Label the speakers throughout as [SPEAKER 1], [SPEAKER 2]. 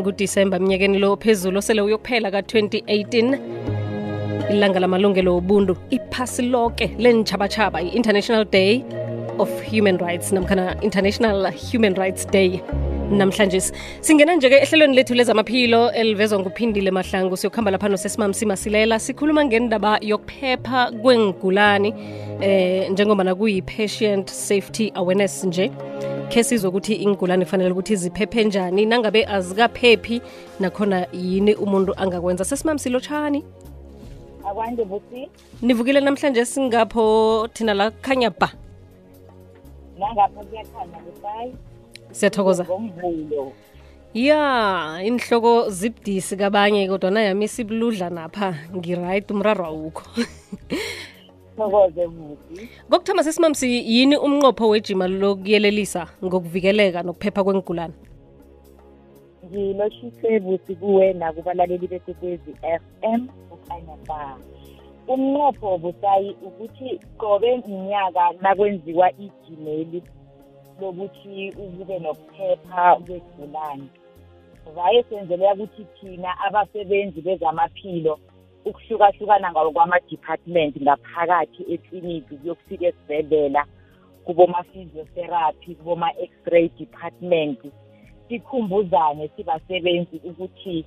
[SPEAKER 1] ngudisemba emnyakeni lo phezulu osele uyokuphela ka-2018 ilanga lamalungelo obuntu iphasi loke lentshabatshaba i-international day of human rights namkhana international human rights day namhlanje singena nje-ke ehlelweni lethu lezamaphilo elivezwa nguphindile mahlangu siyokuhamba lapha simasilela sikhuluma ngendaba yokuphepha kwengulani eh njengoba nakuyi-patient safety awareness nje khe sizwe ukuthi ingulane fanele ukuthi ziphephe njani nangabe azikaphephi nakhona yini umuntu angakwenza sesimamisilo tshani akwande buti nivukile namhlanje singapho thina la kukhanya ba siyathokoza ya inhloko zibudisi kabanye kodwa nayami sibuludla napha ngiriht umraro awukho
[SPEAKER 2] thokoze muti
[SPEAKER 1] kokuthoma sesimamsi yini umnqopho wejima lokuyelelisa ngokuvikeleka nokuphepha kwengulane
[SPEAKER 2] ngilotshise busi kuwe nakubalaleli besekwezi f m okanye ba umnqopho busayi ukuthi qobe mnyaka nakwenziwa ijimeli lokuthi ukube nokuphepha kwegulane vaye senzeleka ukuthi thina abasebenzi bezamaphilo ukuhlukahlukana ngokwama-department ngaphakathi ekliniki kuyokufika esibhedlela kuboma-physiotherapy kuboma-x-ray department sikhumbuzane sibasebenzi ukuthi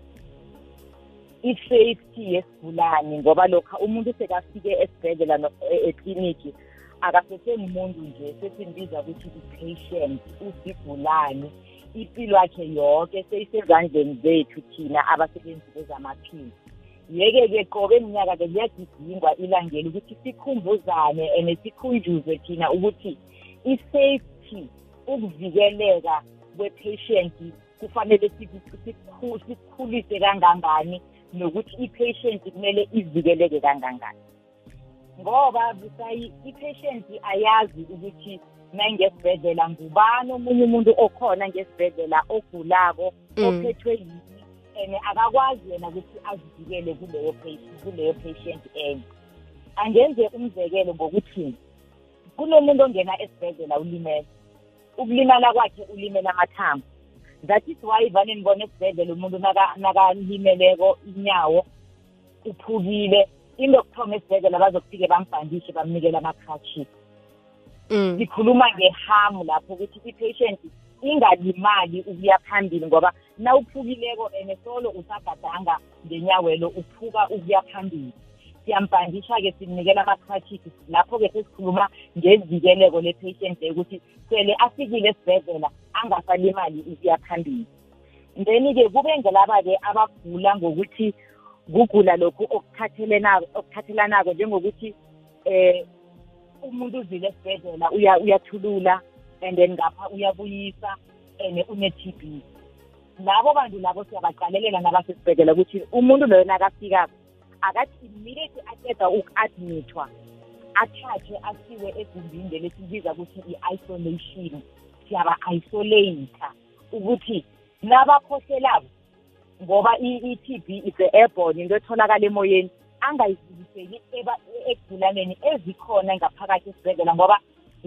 [SPEAKER 2] i-safety yesigulane ngoba lokha umuntu sekafike esibhedlela e-, ekliniki akasesengumuntu nje sesimbiza ukuthi i-patient usigulane impilo yakhe yonke seyisezandleni zethu thina abasebenzi bezamaphilo yeke-ke qobe mnyaka-ke liyagidingwa ilangeli ukuthi sikhumbuzane and sikhunjuzwe thina ukuthi i-safety ukuvikeleka kwe-patient kufanele sikhulise kangangani nokuthi i-patient kumele ivikeleke kangangani ngoba busayi i-patient ayazi ukuthi nangesibhedlela ngubani omunye umuntu okhona ngesibhedlela ogulako mm. ophethwe yini and akakwazi yena ukuthi azivikele kuleyo patient kuleyo patient enye angenze umzekelo ngokuthi kunomuntu ongena esibhedlela ulimele ukulimala kwakhe ulimela amathambo that is why vane nibona esibhedlela umuntu nakalimeleko inyawo uphukile into okuthoma esibhedlela bazokufike bambhandishe bamnikele amakhashi sikhuluma mm. ngehamu lapho ukuthi i-patient ingalimali ukuya phambili ngoba nawuphukileko ene solo usagadanga ngenyawelo uphuka ukuya phambili siyampandisha-ke simnikela ama-crachiki lapho-ke sesikhuluma ngevikeleko le-patient ukuthi sele afikile esibhedlela angasalimali ukuya phambili then-ke kube ngelaba-ke abagula ngokuthi kugula lokhu okuthathelanako njengokuthi um umuntu uzile esibhedlela uyathulula uya and then ngapha uyabuyisa and une-TB labo bantu labo siyabaqalelela nabasesibhedlela ukuthi umuntu loyo nakafikako akathi immediately aceda uku-admithwa athathwe asiwe egumbini leli sibiza ukuthi i-isolation siyaba-isolata ukuthi nabakhohlelako ngoba i-TB is airborne into etholakala emoyeni angayidluliseli ekugulaneni e-, ezikhona ngaphakathi esibhedlela ngoba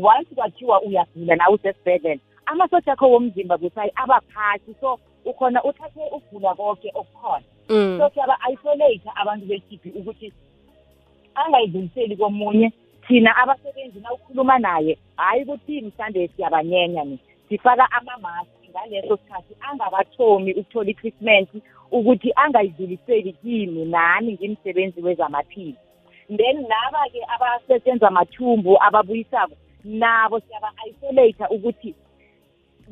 [SPEAKER 2] once kwathiwa uyagula nawe usesibhedlela amasosha akho womzimba kuthi hayi abaphasi so ukhona uthathe ukugula konke okukhona mm. so siyaba-isolate abantu be-tb ukuthi angayidluliseli komunye thina abasebenzi na ukhuluma naye hhayi ukuthi mhlawumbe siyabanyenya ni sifaka amamaski ngaleso sikhathi angabathomi ukuthola i-treatment ukuthi angayidluliseli kimi nami ngimsebenzi wezamaphilo then laba-ke abasesenza amathumbu ababuyisako nabo siyaba-isolate ukuthi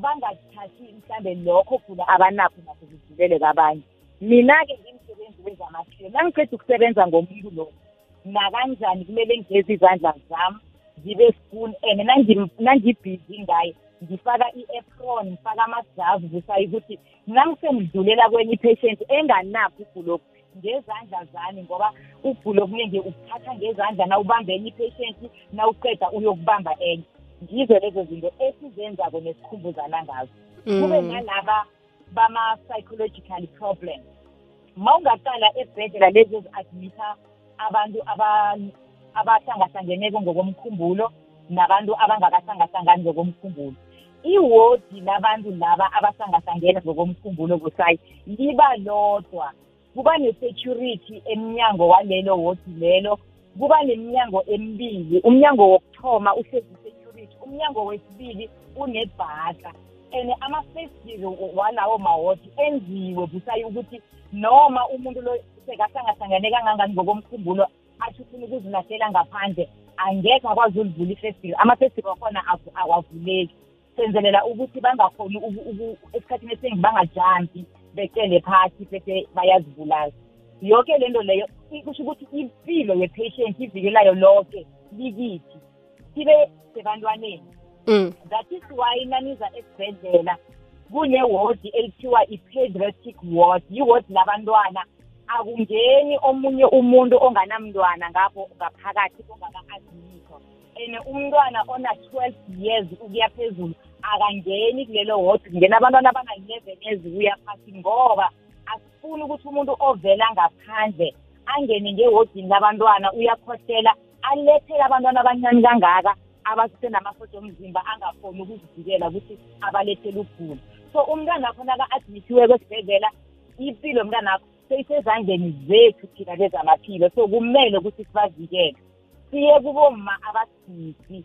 [SPEAKER 2] bangazithathi mhlambe lokho khona abanakho nakho kudlulele kabanye mina-ke ngimsebenzi wezamahlelo nangiqeda ukusebenza ngomuntu lo nakanjani kumele ngigeza izandla zami ngibe spoon and nangibhizi ngaye ngifaka i-apron ngifaka ama-gloves kusayo ukuthi nangisengidlulela kwenye i-patient enganaphi uguloku ngezandla zami ngoba ubhulo okunye nje ukuthatha ngezandla na ubambe enye i-patient na uqeda uyokubamba enye ngizo lezo zinto esizenzako nesikhumbuzana ngazo mm. kube nalaba bama-psychological problem ma ungaqala ebhedlela lezi ezi-admitha abantu abahlangahlangeneko ngokomkhumbulo nabantu abangakahlangahlangani ngokomkhumbulo iwodi labantu laba abahlangahlangene ngokomkhumbulo busayi liba lodwa kuba ne-security emnyango walelo wodi lelo kuba neminyango emibili umnyango wokuthoma usezi-security umnyango wesibili unebhaka and ama-faces walawo mawodi enziwe busayi ukuthi noma umuntu lo sekahlangahlangane kangangani ngokomkhumbulo athi ufuna ukuzilahlela ngaphandle angekhe akwazi ulivula ifestile amafestile wakhona awavuleki senzelela ukuthi bangakhoni esikhathini esiningi bangajanti becele phakathi bese bayazibulala yonke lento leyo kusho ukuthi impilo ye-patient ivikelayo lonke likithi sibe sebantwaneni mm. that is why naniza esibhedlela kunewodi ekuthiwa i-pediatric ward yiwodi labantwana akungeni omunye umuntu onganamntwana ngapho ngaphakathi ongaka-admithwa and umntwana ona-twelve years ukuya phezulu akangeni kulelo wodi kungena abantwana abana-eleven ezikuya phasi ngoba asifuni ukuthi umuntu ovela ngaphandle angene ngewodini labantwana uyakhohlela alethele abantwana abancane kangaka abasenamafotho omzimba angafoni ukuzivikela ukuthi abalethele ukugula so umntwana khona ka-admithiweko esibhedlela impilo mntanakho seyisezandleni zethu thina lezamaphilo so kumele ukuthi sibavikele siye kuboma abasisi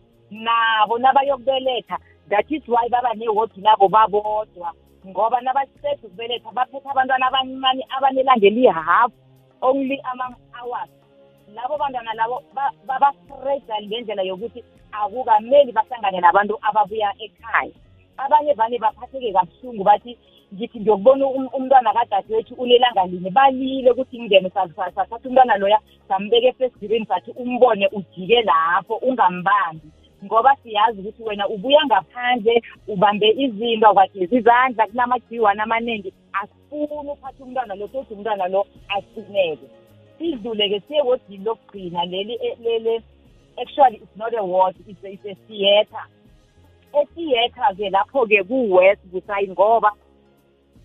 [SPEAKER 2] nabo nabayokubeletha that is why baba nehobhi labo babodwa ngoba nabasiceda ukubeletha baphethe abantwana abancane abanelanga elihafu only ama-hours labo bantwana labo babafresa ngendlela yokuthi akukameli bahlangane nabantu ababuya ekhaya abanye vane baphatheke kabuhlungu bathi ngithi ngiyokubona um-, umntwana kadade wethu ulelanga linye balile ukuthi ngingene sathatha umntwana loya sambeka efestirini sathi umbone ujike lapho ungambambi ngoba siyazi ukuthi wena ubuya ngaphandle ubambe izinto akwageza izandla kunamajiwane amaningi asifuni uphathe umntwana lo kodwa umntwana lo asineke sidlule-ke siye wodini lokugcina leli actually it's not a ward it's a, it's a theatre etheatre-ke lapho-ke ku-west busayi ngoba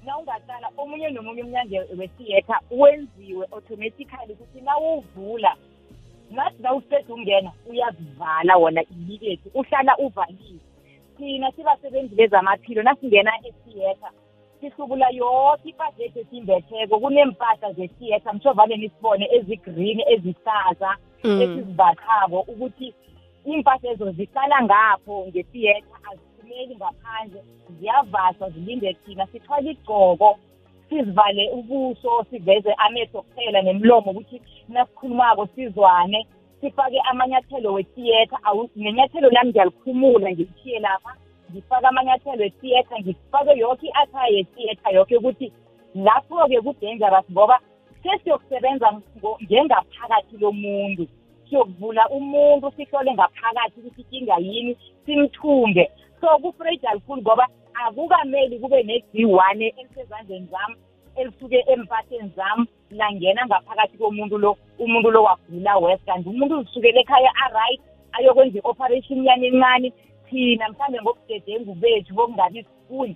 [SPEAKER 2] nawungaqala omunye nomunye umnyango we-theatre wenziwe automatically ukuthi nawuvula nathi zawuqeda ungena uyazivala wona immediately uhlala uvalile thina sibasebenzi bezamaphilo nasingena esiyetha sihlubula yoke ipahla yethu esimbetheko kunempahla zesiyetha msho vane nisibone ezigreen ezihlaza mm. esizibathabo ukuthi iy'mpahla ezo zihlala ngapho ngesiyetha aziphumeli ngaphandle ziyavaswa zilinde thina sithwala igcoko sizivale ubuso siveze amehlo kuphela nemlomo ukuthi nasikhulumako sizwane sifake amanyathelo wetiyetha nenyathelo lami ngiyalikhumula ngilithiye lapha ngifake amanyathelo etiyetha ngifake yonke i-athaya yetiyetha yonke ukuthi lapho-ke ku-dangerous ngoba sesiyokusebenza njengaphakathi lomuntu siyokuvula umuntu sihlole ngaphakathi ukuthi inkinga yini simthunge so kufreyid alikhulu ngoba akukameli kube ne-D1 elisezandleni zami elisuke empatheni zami langena ngaphakathi komuntu lo umuntu lo wagula west kanti umuntu uzisukele ekhaya aright ayokwenza i-operation yani encane thina mhlawumbe ngobudedengu bethu bokungabi sikuli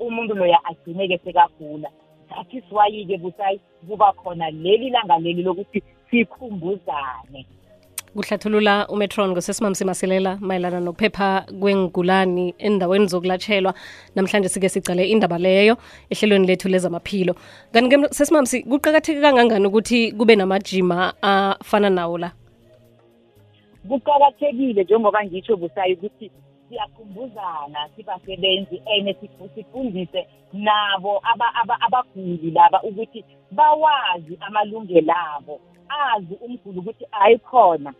[SPEAKER 2] umuntu loya agcine-ke sekagula that is why-ke busayi kuba khona leli langa leli lokuthi sikhumbuzane
[SPEAKER 1] kuhlathulula umetron ngosesimamsi masilela mayelana nokuphepha kwengulani endaweni zokulatshelwa namhlanje sike sicale indaba leyo ehlelweni lethu lezamaphilo kanti-ke sesimamsi kuqakatheke kangangani ukuthi kube namajima afana nawo la
[SPEAKER 2] kuqakathekile njengoba ngitsho busayo ukuthi siyakhumbuzana sibasebenzi and sifundise nabo abaguli laba ukuthi bawazi amalungelo abo azi umguli ukuthi hayi khona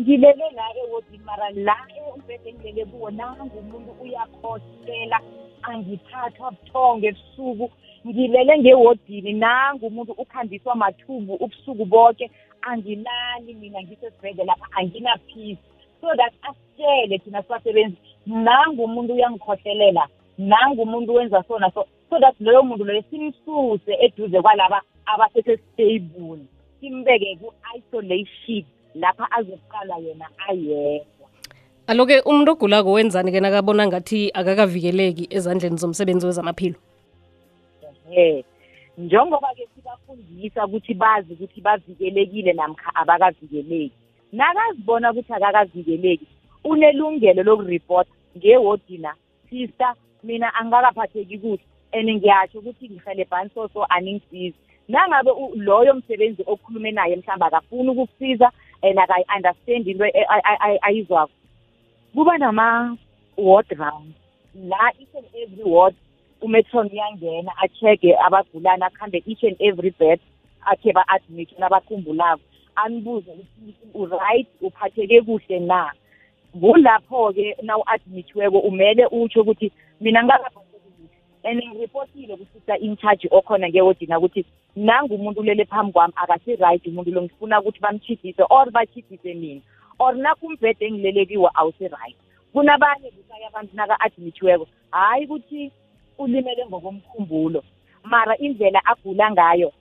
[SPEAKER 2] ngilele la ewodini mara la umbhede engilele kuwo nangu umuntu uyakhosela angithathwa buthongo ebusuku ngilele ngewodini nangu umuntu ukhandiswa mathumbu ubusuku bonke angilali mina ngisesibhedle lapha anginaphisi so that asitshele thina sibasebenzi nangumuntu uyangikhohlelela nangumuntu wenza sona so so that leyo muntu leyo simsuse eduze kwalaba abasesestable simbeke ku-isolation lapha azokuqala yena ayedwa
[SPEAKER 1] aloke umuntu ogulako wenzani-ke nakabona ngathi akakavikeleki ezandleni zomsebenzi wezamaphilo
[SPEAKER 2] ehe njengoba-ke sibafundisa ukuthi bazi ukuthi bavikelekile namkha abakavikeleki nakazibona ukuthi akakavikeleki unelungelo lokuripota ngewodi la sister mina angakaphatheki kuhle and ngiyasho ukuthi ngihelebhani so so aningisizi nangabe loyo msebenzi okhulume naye mhlawumbe akafuni ukukusiza and akayi-understandi into e-, ayizwako kuba nama-ward round la each and every ward umetron uyangena a-check-e abagulane akuhambe each and every bed akhe ba-admithe nabakhumbulako anibuze ukuthi uright uphatheke kuhle na kulapho-ke nawu-admithiweko umele utsho ukuthi mina ngakaphosokile and ngiripotile kusisa in-charge okhona ngewodina ukuthi nangumuntu ulele phambi kwami akasi-right umuntu lo ngifuna ukuthi bamchidise or bachidise mina or nakumbhede engilele kiwo awusi-right kunabanye kusaya abantu naka-admithiweko hhayi ukuthi ulimele ngokomkhumbulo mara indlela agula ngayo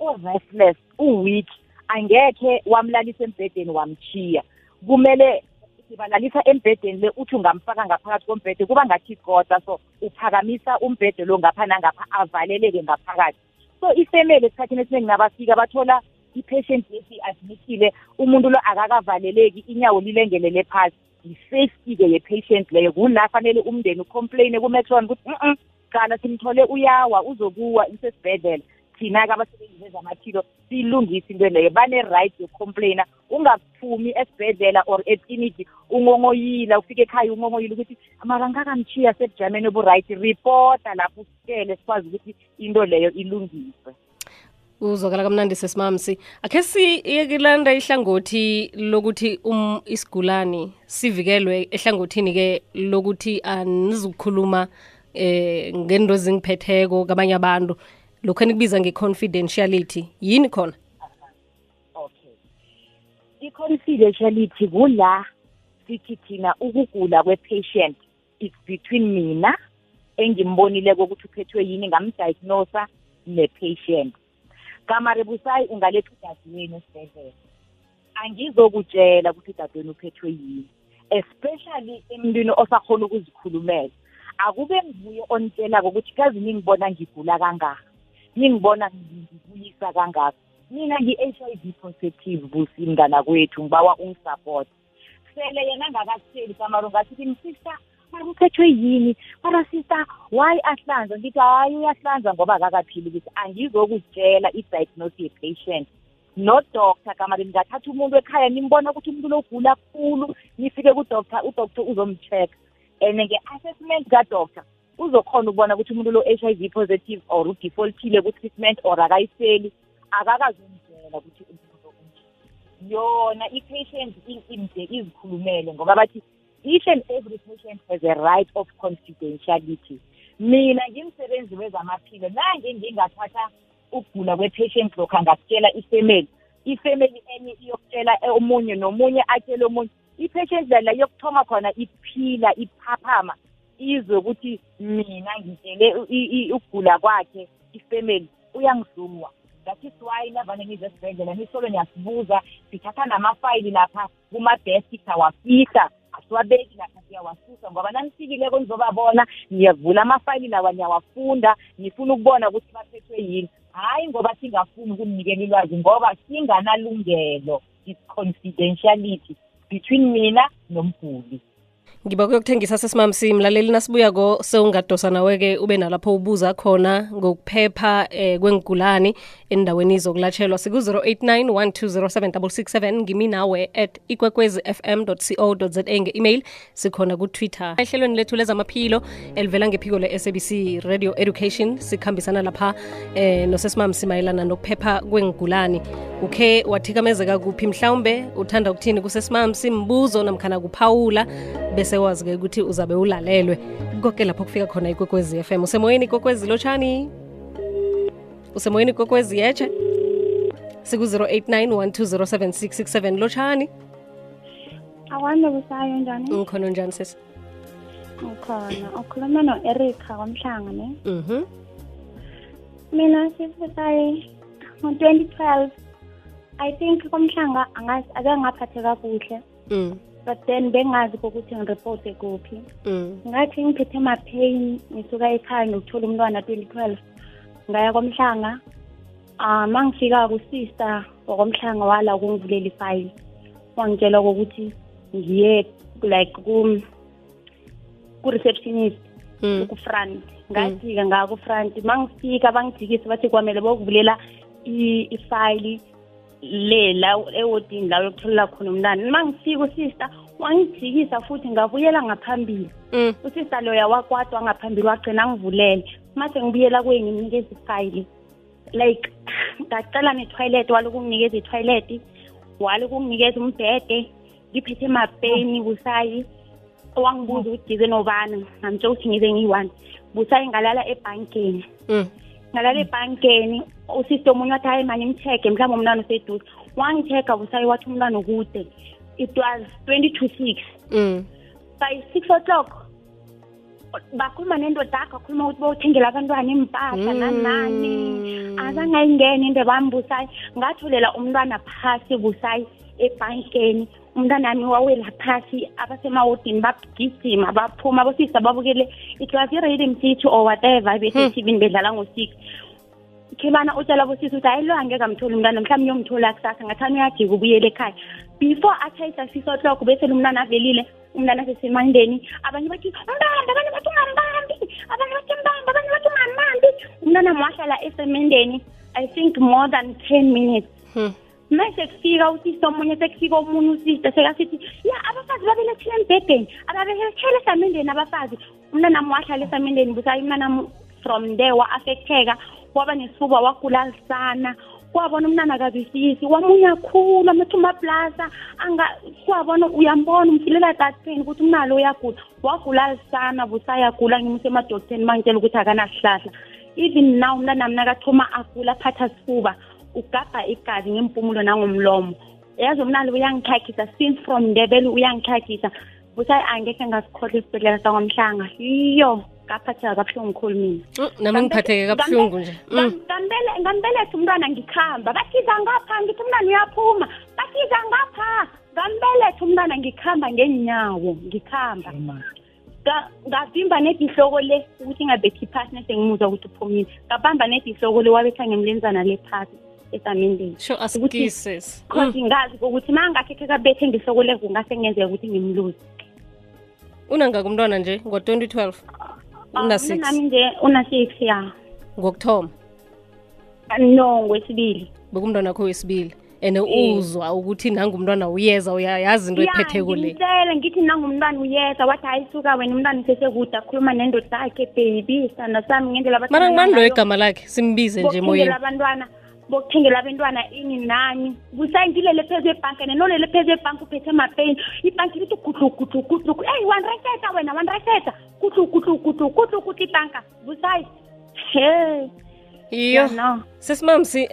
[SPEAKER 2] u-restless u-weak angekhe wamlalisa embhedeni wamchiya kumele sibalalisa embhedeni le uthi ungamfaka ngaphakathi kombhede kuba ngathi igoda so uphakamisa umbhede lo ngapha nangapha avaleleke ngaphakathi so ifemeli esikhathini esiningi nabafika bathola i-patient yesi-admithile umuntu lo akakavaleleki inyawo lilengelele phasi yi-safety-ke ye-patient leyo kula fanele umndeni ucomplaine kumetron ukuthi mm cala simthole uyawa uzokuwa usesibhedlela thina-ke abasebenzi bezamaphilo siyilungise into leyo bane-right yokucomplaina ungaphumi esibhedlela or ekliniki ungongoyila ufike ekhaya ungongoyila ukuthi amarangakamchiya sebujameni obu-right ripota lapho usikele sikwazi ukuthi into leyo ilungiswe
[SPEAKER 1] uzokala kamnandi sesimamsi akhe siyekulanda ihlangothi lokuthi um isigulani sivikelwe ehlangothini-ke lokuthi anizukukhuluma eh ngento zingiphetheko kabanye abantu lokhu enikubiza nge-confidentiality yini khona
[SPEAKER 2] okay i-confidentiality kula sithi thina ukugula kwe-patient is between mina engimbonileko ukuthi uphethwe yini ngamdiagnosa ne-patient kamarebusayi ungaletha udadewenu esibhedlela angizokutshela ukuthi udadewenu uphethwe yini especially emntwini osakhona ukuzikhulumela akube nguye onitshelako ukuthi kazini ngibona ngigula kangaka yingibona ngibuyisa kangaka mina ngi-HIV positive busi mngana kwethu ngibawa ungisupport sele yena angakasitsheli samaro ngathi kimi sister mara uphethwe yini mara sister why ahlanza ngithi hhayi uyahlanza ngoba akakaphili ukuthi angizokutshela i-diagnosis ye-patient nodoctor kamari ningathatha umuntu ekhaya nimbona ukuthi umuntu logula kkhulu nifike kudoctor udoctor uzomcheck and nge-assessment kadoctor uzokhona ukubona ukuthi umuntu lo-HIV positive or udefaultile ku-treatment or akayiseli akakazumzela ukuthi umuntu yona i-patient nje izikhulumele ngoba bathi each and every patient has a right of confidentiality mina ngimsebenzi wezamaphilo nange ngingathatha ukugula kwe-patient lokhu angatshela ifemeli ifemeli enye iyokutshela omunye nomunye atshele omunye i-patient lala yokuthoma khona iphila iphaphama izwe ukuthi mina ngitshele ukugula kwakhe ifemeli uyangizuma that is why navane ngize esibhedlela nisolo niyasibuza sithatha namafayili lapha kuma-desk sawafihla asiwabeki lapha siyawasusa ngoba nanifikileko nizobabona niyavula amafayili lawa niyawafunda nifuna ukubona ukuthi baphethwe yini hhayi ngoba singafuni ukunikela ilwazi ngoba singanalungelo is confidentiality between mina nomguli
[SPEAKER 1] ngiba kuyokuthengisa sesimamsi mlaleli nasibuya ko sewungadosa nawe-ke ube nalapho ubuza khona ngokuphepha eh, kwengigulani endaweni zokulatshelwa siku-089 1207667 ngimi nawe at ikwekwezi fm co za nge-email sikhona kutwitter ehlelweni lethu lezamaphilo elivela ngephiko le-sabc radio education sikhambisana lapha eh, nosesimamsi mayelana nokuphepha kwengigulani ukhe wathikamezeka kuphi mhlawumbe uthanda ukuthini kusesimamsi mbuzo namkhana kuphawula bese sewazi-ke ukuthi uzabe ulalelwe konke lapho kufika khona ikwekwezi FM usemoyeni kokwezi lotshani usemoyeni kokwezi yetshe siku-089 1207667 lotshani
[SPEAKER 3] awande busayo njani
[SPEAKER 1] ngikhona njani sesi
[SPEAKER 3] ukhona ukhuluma no-erica kwamhlanga ne mhm mina sisisayi ngo-2012 i think komhlanga ake ngaphathe kakuhle mm. but then bengazi kokuthi ngiripote kuphi mm. ngathi ngiphethe ma-pain ngisuka ekhaya ngiyokuthola umntwana 2012 ngaya kwamhlanga um ah, mangifika kusister wakwamhlanga wala ukungivulela ifayile wangitshela kokuthi ngiye like ku-receptionist mm. kufrant ngajika mm. ngakufrant mangifika bangijikise bathi kwamele bokuvulela ifayile le la ewodini la yokutholela khona umntana uma ngifika usister wangijikisa futhi ngabuyela ngaphambili mm. usister loya wakwatwa ngaphambili wagcina ngivulele mase ngibuyela kuye ngimnikeza ifayili like ngacela nethoyilet walokunginikeza ithoyilet walokunginikeza umbhede ngiphethe mapeni busayi owangibuza ukuthi ngize nobani ngamtshela ukuthi ngize ngiyi-one busayi ngalala ebhankeni mm. ngalala ebhankeni usisi omunye wathi hayi manje ngi-check-e mhlawumbe umntwana useduze wangi-check-a busayi wathi umntwana ukude it was twenty to six mm. by six o'clock bakhuluma nendoda akho akhuluma ukuthi bowuthengela abantwana impahla mm. nanani azangayingeni into bambusayi ngatholela umntwana phasi busayi ebhankeni umntwana ami wawela phasi abasemawodini bagijima baphuma abosisa babukele it was i-radim city or whatever besetivini hmm. bedlala ngo-six khibana utshela bosisi ukuthi hayi lo angeke amtholi umntana mhlawumbe uyomthola kusasa ngathani uyajika ubuyele ekhaya before athayisa six o'clock besele umntana avelile umntana sesemandeni abanye bathi mbambe abanye bathi ungambambi abanye bathi mbambe abanye bathi ungambambi umntana mwahlala esemendeni i think more than ten minutes hmm. sekufika usista omunye sekufika omunye usista sekasithi ya abafazi babelethile embhedeni ababelethele esamendeni abafazi umntanami wahlala esamendeni busayi umntanami from there wa-affecteka waba nesifuba wagula lisana kwabona umntana akavisisi wamunya khulu amathi umaplasa kwabona uyambona umfilela tatheni ukuthi umnalo uyagula wagula lisana busayagula ngimuse emadoktheni mangitshela ukuthi akanasihlahla even now umntana mna kathoma agula aphatha sifuba ugabha igazi ngempumulo nangomlomo yazi umnalo uyangikhakhisa since from ndebele uyangikhakhisa busayi angekhe ngasikhohlwa isibhedlela sangamhlanga yiyo ngaphatheka kabuhlungu khulu mina mm,
[SPEAKER 1] nami ngiphatheke kabuhlungu nje
[SPEAKER 3] mm. ngambeletha umntwana ngikhamba bathiza ngapha ngithi umntwana uyaphuma bathiza ngapha ngambeletha umntwana ngikhamba ngenyawo ngikhamba ngavimba nedihloko le ukuthi ngabethi phasi nesengimuzwa ukuthi uphumile ngabamba nedihloko le wabetha ngemlenzana le phasi esamendeni
[SPEAKER 1] sho asikisesi mm.
[SPEAKER 3] cause ngazi ukuthi ma ngakhe kabethe ngihloko le kungase ngenzeka ukuthi ngimluze
[SPEAKER 1] unangaka umntwana nje ngo-twenty twelve
[SPEAKER 3] Ah, una six nami nje una six ya
[SPEAKER 1] ngokuthoma
[SPEAKER 3] no ngwesibili
[SPEAKER 1] bekumntwana wakho wesibili and ee. uzwa ukuthi nangumntwana uyeza uyayazi into ephethe kule
[SPEAKER 3] ngimtshele ngithi nangumntwana uyeza wathi hayi suka wena umntwana usesekude akhuluma nendoda yakhe baby sana sami ngendlela mara
[SPEAKER 1] ngubani loyo igama lakhe simbize nje moyeni
[SPEAKER 3] abantwana bokuthengela abentwana ini nani kusayingilele phezu ebhanke nenolele phezu ebhanke uphethe mapeni ibhanki lithi gudlugudlugudlugu eyi wanreketa wena wanreketa gudlugudlugudlugudlugudu ibhanka busayi he
[SPEAKER 1] iyo sesimamsi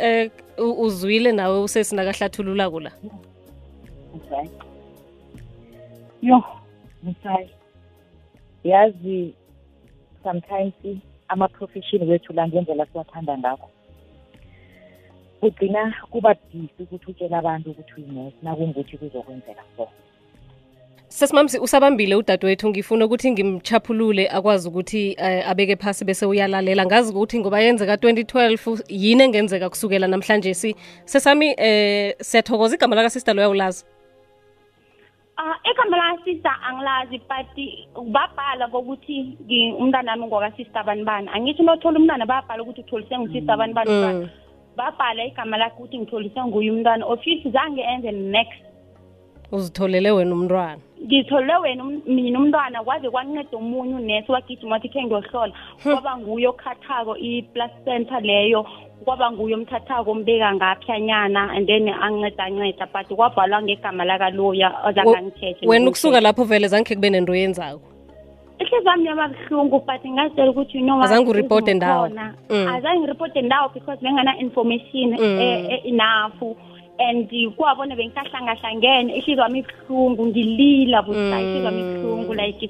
[SPEAKER 1] um uzwile nawe usesinakahlathululako la
[SPEAKER 2] yo busayi yazi sometimes ama-profession wethu la ngendlela siwathanda ngakho kugcina kuba ukuthi utshela abantu ukuthi uyinesi nakungukuthi kuzokwenzela so
[SPEAKER 1] sesimamzi usabambile udadewethu ngifuna ukuthi ngimchaphulule akwazi ukuthi uh, abeke phasi bese uyalalela ngazi ukuthi ngoba yenzeka 2012 yini engenzeka kusukela namhlanje si sesami um uh, siyathokoza igama lakasista loya ulazi
[SPEAKER 3] Uh, ah, igama lakasista angilazi but babhala kokuthi umntana nami ngwakasista abantu bani angithi nothola umntana babhala ukuthi utholise ngusista abantu bani mm. babhala igama lakhe ukuthi ngitholiswe nguye umntwana of youth zange enze next
[SPEAKER 1] uzitholele wena umntwana
[SPEAKER 3] ngitholele wena um-, mina umntwana kwaze kwanceda omunye unesi wagijima wathi khe ngiyohlola hm. kwaba nguye okhathako i-plus center leyo kwaba nguye omthathako ombeka ngaphiyanyana and then ancedanceda but kwabhalwa ngegama lakaloya ozangangithethe
[SPEAKER 1] wena ukusuka lapho vele zangikhe kube nento yenzako
[SPEAKER 3] ihliziyo yami yaba but ngazitela ukuthi you ndawo
[SPEAKER 1] azange
[SPEAKER 3] report ndawo because bengana-information enough and kwabona bengisahlangahlangene ihliziyo wami ibuhlungu ngilila busa ihliziyo wami ibuhlungu like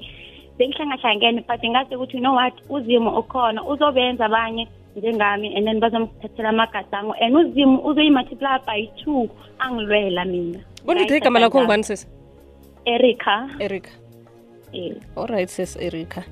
[SPEAKER 3] bengihlangahlangene but ngase ukuthi you know what uzimo ukhona mm. mm. eh, eh, mm. uzobenza abanye njengami and then bazomthathela amagadango and uzimu uzoyimultiply by two angilwela mina
[SPEAKER 1] undithi igama lakho ngubani
[SPEAKER 3] erika
[SPEAKER 1] erika alright sis Erika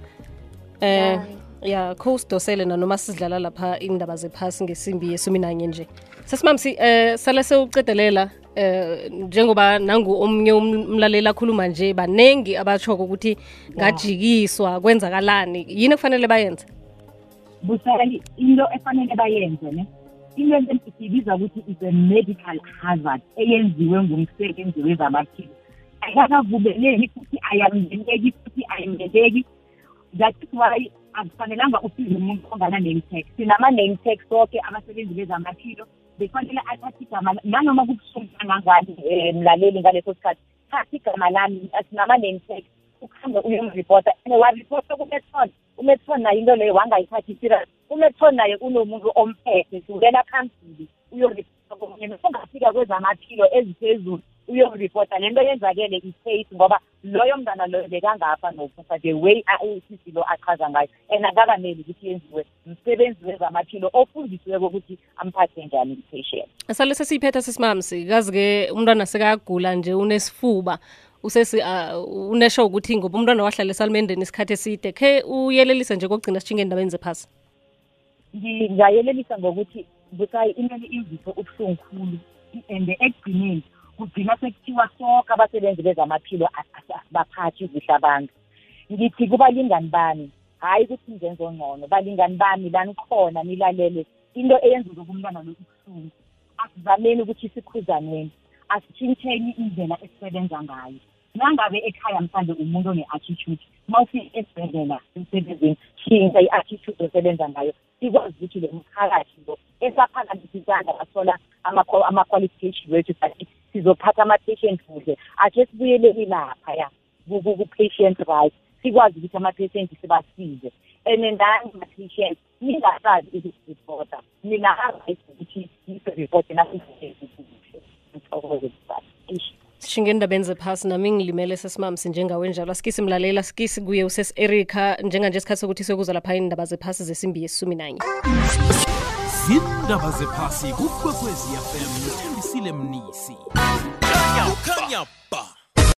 [SPEAKER 1] eh ya cosidosele nanoma sizidlala lapha indaba zephasi ngesimbi yesumi nanye nje sesimamsi eh sala sewucedelela eh njengoba nangu omnye umlalela akhuluma nje banengi abashoko ukuthi ngajikiswa kwenzakalani yini kufanele bayenze
[SPEAKER 2] busali into efanele bayenze ne into enhle sibiza ukuthi is a medical hazard eyenziwe ngumsebenzi wezabaphili ayakavumeleki futhi ayamzeleki futhi ayimzeleki that is why akufanelanga usize umuntu ongana-name tag sinama-name tag soke abasebenzi bezamaphilo befanele athathe igama nanoma kubuhlungu kangangani um eh, mlaleli ngaleso sikhathi thatha igama lami sinama-name tag ukuhambe uyomripota and waripota kumethon umethon naye into leyo wangayithathi isirasi umethon naye unomuntu omphethe sukela phambili uyoripota kunye nokungafika kwezamaphilo eziphezulu uyoripota le nto yenzakele i-case ngoba loyo mntana loyo bekangapha nophupha the way usisilo achaza ngayo and akakameli ukuthi yenziwe msebenzi wezamaphilo ofundisiweko ukuthi amphathe njani i-patient
[SPEAKER 1] salo sesiyiphetha sesimamsi kazi-ke umntwana sekayagula nje unesifuba usesi uh, unesho ukuthi ngoba umntwana wahlala esalimendeni isikhathi eside khe uyelelise nje kokugcina sijinge endabeni zephasi
[SPEAKER 2] ngingayelelisa ngokuthi busayi imele izipho ubuhlungu khulu and ekugcineni kugcina sekuthiwa soke abasebenzi bezamaphilo asibaphathi izihla abantu ngithi kubalingani bami hhayi ukuthi ngenze ngcono balingani bami lanikhona nilalele into eyenzeka kumntwana lo ubuhlungu asizameni ukuthi sikhuzaneni asitshintsheni indlela esisebenza ngayo nangabe ekhaya mhlawumbe umuntu one-attitude mawufika esibhedlela emsebenzini tshintsha i-attitude osebenza ngayo sikwazi ukuthi lo mphakathi lo esaphakamisisanga bathola ama-qualification wethu but sizophatha ama-patient kuhle akhe sibuyeleli laphaya ku-patient right sikwazi ukuthi ama-patient sibasize and nani ma-patient ningasazi ukuzireporta mina aright ukuthi nise-reporte nasizeekuhle
[SPEAKER 1] shingendabeni zephasi nami ngilimele sesimamsi njengawe njalo asikisi mlalela asikisi kuye usesi-erika njenganje isikhathi sokuthi sokuzwa lapha indaba zephasi zesimbi yesumi nanye zindaba zephasi kukwekwezi fm uthembisile mnisi